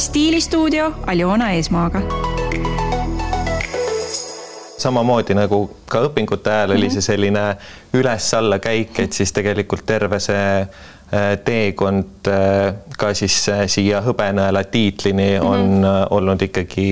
stiilistuudio Aljona Eesmaaga samamoodi nagu ka õpingute ajal oli see selline üles-alla käik, et siis tegelikult terve see äh, teekond äh, ka siis äh, siia hõbenõela tiitlini on mm -hmm. olnud ikkagi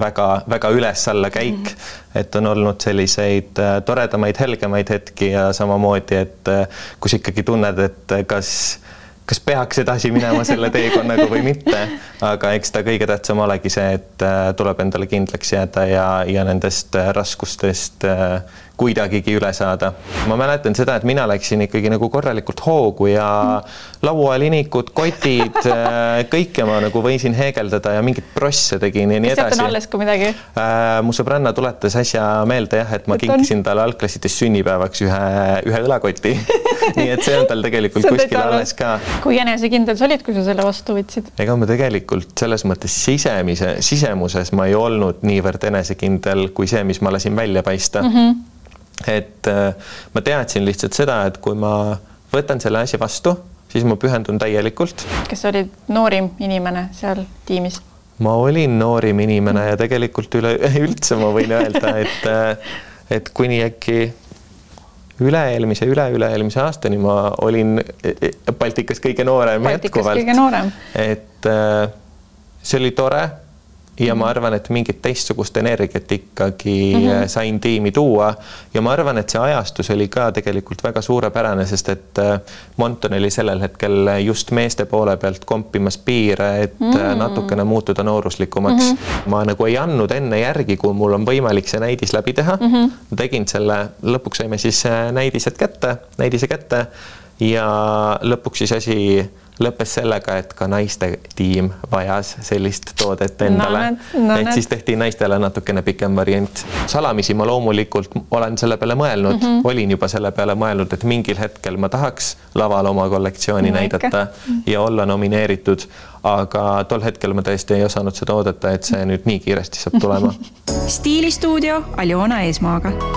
väga-väga üles-alla käik mm. -hmm. et on olnud selliseid toredamaid, helgemaid hetki ja samamoodi, et kus ikkagi tunned, et kas kas peaks edasi minema selle teekonnaga või mitte, aga eks ta kõige tähtsam olegi see, et tuleb endale kindlaks jääda ja, ja nendest raskustest äh, kuidagigi üle saada. ma mäletan seda, et mina läksin ikkagi nagu korralikult hoogu ja laualiinikud, kotid, äh, kõike ma nagu võisin heegeldada ja mingeid prosse tegin ja nii edasi. sealt on alles ka midagi äh,? mu sõbranna tuletas äsja meelde jah, et ma et kinkisin talle algklassides sünnipäevaks ühe, ühe õlakoti nii et see on tal tegelikult kuskil alles ka. kui enesekindel sa olid, kui sa selle vastu võtsid? ega ma tegelikult selles mõttes sisemise, sisemuses ma ei olnud niivõrd enesekindel kui see, mis ma lasin välja paista mm. -hmm et äh, ma teadsin lihtsalt seda, et kui ma võtan selle asja vastu, siis ma pühendun täielikult. kas sa olid noorim inimene seal tiimis? ma olin noorim inimene ja tegelikult üleüldse ma võin öelda, et, äh, et kuni äkki üle-eelmise, üle-üle-eelmise aastani ma olin e, e, Baltikas kõige noorem Baltikas jätkuvalt. et äh, see oli tore ja ma arvan, et mingit teistsugust energiat ikkagi mm -hmm. sain tiimi tuua ja ma arvan, et see ajastus oli ka tegelikult väga suurepärane, sest et äh, Monton oli sellel hetkel just meeste poole pealt kompimas piire, et mm -hmm. natukene muutuda nooruslikumaks mm. -hmm. ma nagu ei andnud enne järgi, kui mul on võimalik see näidis läbi teha mm. -hmm. tegin selle, lõpuks saime siis näidised kätte, näidise kätte ja lõpuks siis asi lõppes sellega, et ka naiste tiim vajas sellist toodet endale no,. No, et siis tehti naistele natukene pikem variant. salamisi ma loomulikult olen selle peale mõelnud mm, -hmm. olin juba selle peale mõelnud, et mingil hetkel ma tahaks laval oma kollektsiooni no, näidata ikka. ja olla nomineeritud, aga tol hetkel ma tõesti ei osanud seda oodata, et see nüüd nii kiiresti saab tulema stiilistuudio Aljona Eesmaaga